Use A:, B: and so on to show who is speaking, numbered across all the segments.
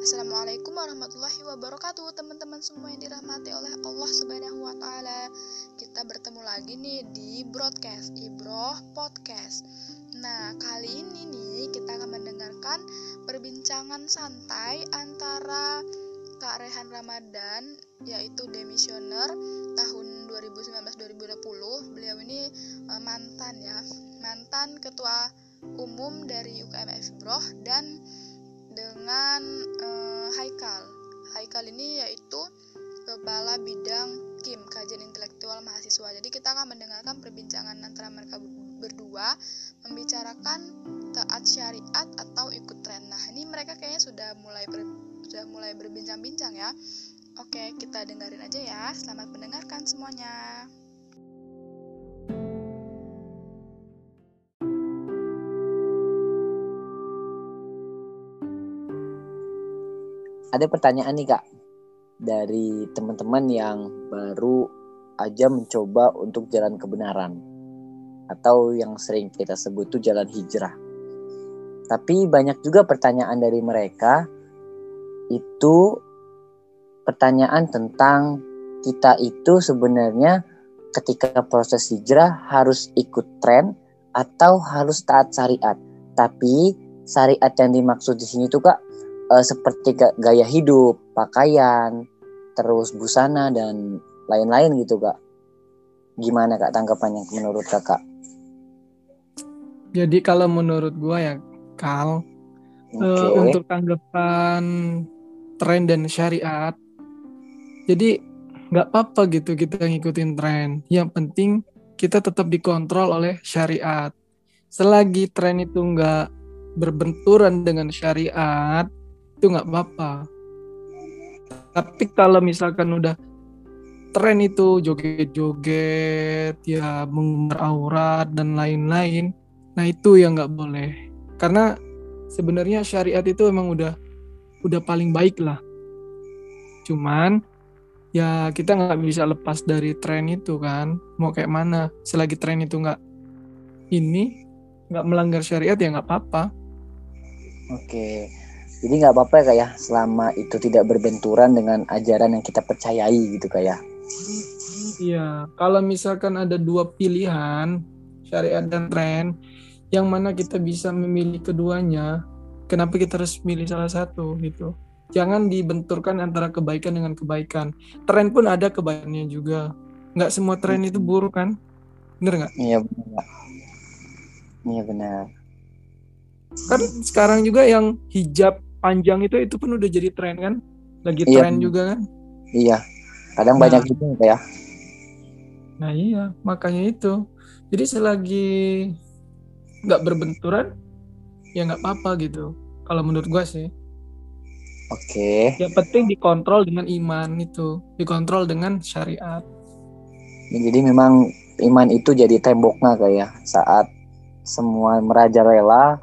A: Assalamualaikum warahmatullahi wabarakatuh Teman-teman semua yang dirahmati oleh Allah subhanahu wa ta'ala. Kita bertemu lagi nih di broadcast Ibroh Podcast. Nah kali ini nih kita akan mendengarkan perbincangan santai antara Kak Rehan Ramadan yaitu demisioner tahun 2019-2020 Beliau ini uh, mantan ya Mantan ketua umum dari UKM Ibroh dan kepala bidang KIM, kajian intelektual mahasiswa. Jadi kita akan mendengarkan perbincangan antara mereka berdua membicarakan taat syariat atau ikut tren. Nah, ini mereka kayaknya sudah mulai ber, sudah mulai berbincang-bincang ya. Oke, kita dengerin aja ya. Selamat mendengarkan semuanya.
B: ada pertanyaan nih kak dari teman-teman yang baru aja mencoba untuk jalan kebenaran atau yang sering kita sebut tuh jalan hijrah. Tapi banyak juga pertanyaan dari mereka itu pertanyaan tentang kita itu sebenarnya ketika proses hijrah harus ikut tren atau harus taat syariat. Tapi syariat yang dimaksud di sini tuh kak uh, seperti gaya hidup, pakaian, terus busana dan lain-lain gitu kak. Gimana kak tanggapannya menurut kakak?
C: Jadi kalau menurut gua ya Kal, okay. uh, eh, untuk tanggapan tren dan syariat, jadi nggak apa-apa gitu kita ngikutin tren. Yang penting kita tetap dikontrol oleh syariat. Selagi tren itu nggak berbenturan dengan syariat, itu nggak apa-apa. Tapi kalau misalkan udah tren itu joget-joget ya mengumbar aurat dan lain-lain nah itu yang nggak boleh. Karena sebenarnya syariat itu emang udah udah paling baik lah. Cuman ya kita nggak bisa lepas dari tren itu kan. Mau kayak mana selagi tren itu nggak ini nggak melanggar syariat ya nggak apa-apa.
B: Oke jadi nggak apa-apa ya kak ya selama itu tidak berbenturan dengan ajaran yang kita percayai gitu kak ya.
C: Iya, kalau misalkan ada dua pilihan syariat dan tren, yang mana kita bisa memilih keduanya, kenapa kita harus milih salah satu gitu? Jangan dibenturkan antara kebaikan dengan kebaikan. Tren pun ada kebaikannya juga. Nggak semua tren itu buruk kan? Bener nggak?
B: Iya benar. Iya benar.
C: Kan sekarang juga yang hijab panjang itu itu pun udah jadi tren kan? Lagi iya. tren juga kan?
B: Iya. Kadang nah, banyak juga ya.
C: Nah iya. Makanya itu. Jadi selagi nggak berbenturan ya nggak apa-apa gitu. Kalau menurut gua sih.
B: Oke. Okay.
C: yang penting dikontrol dengan iman itu. Dikontrol dengan syariat.
B: Ya, jadi memang iman itu jadi temboknya kayak saat semua merajalela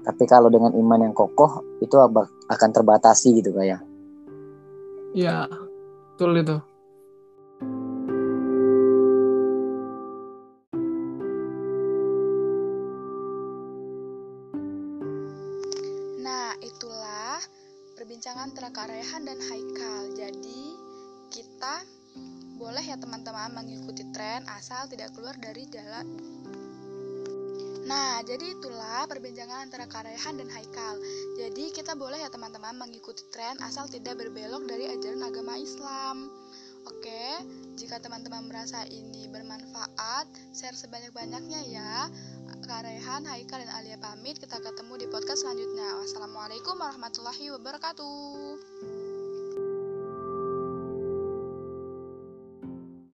B: tapi kalau dengan iman yang kokoh itu akan terbatasi gitu kayak.
C: Ya, betul itu.
A: Nah, itulah perbincangan antara Kak Rehan dan Haikal. Jadi, kita boleh ya teman-teman mengikuti tren asal tidak keluar dari jalan Nah, jadi itulah perbincangan antara Karehan dan Haikal. Jadi kita boleh ya teman-teman mengikuti tren asal tidak berbelok dari ajaran agama Islam. Oke, jika teman-teman merasa ini bermanfaat, share sebanyak-banyaknya ya. Karehan, Haikal, dan Alia pamit. Kita ketemu di podcast selanjutnya. Wassalamualaikum warahmatullahi wabarakatuh.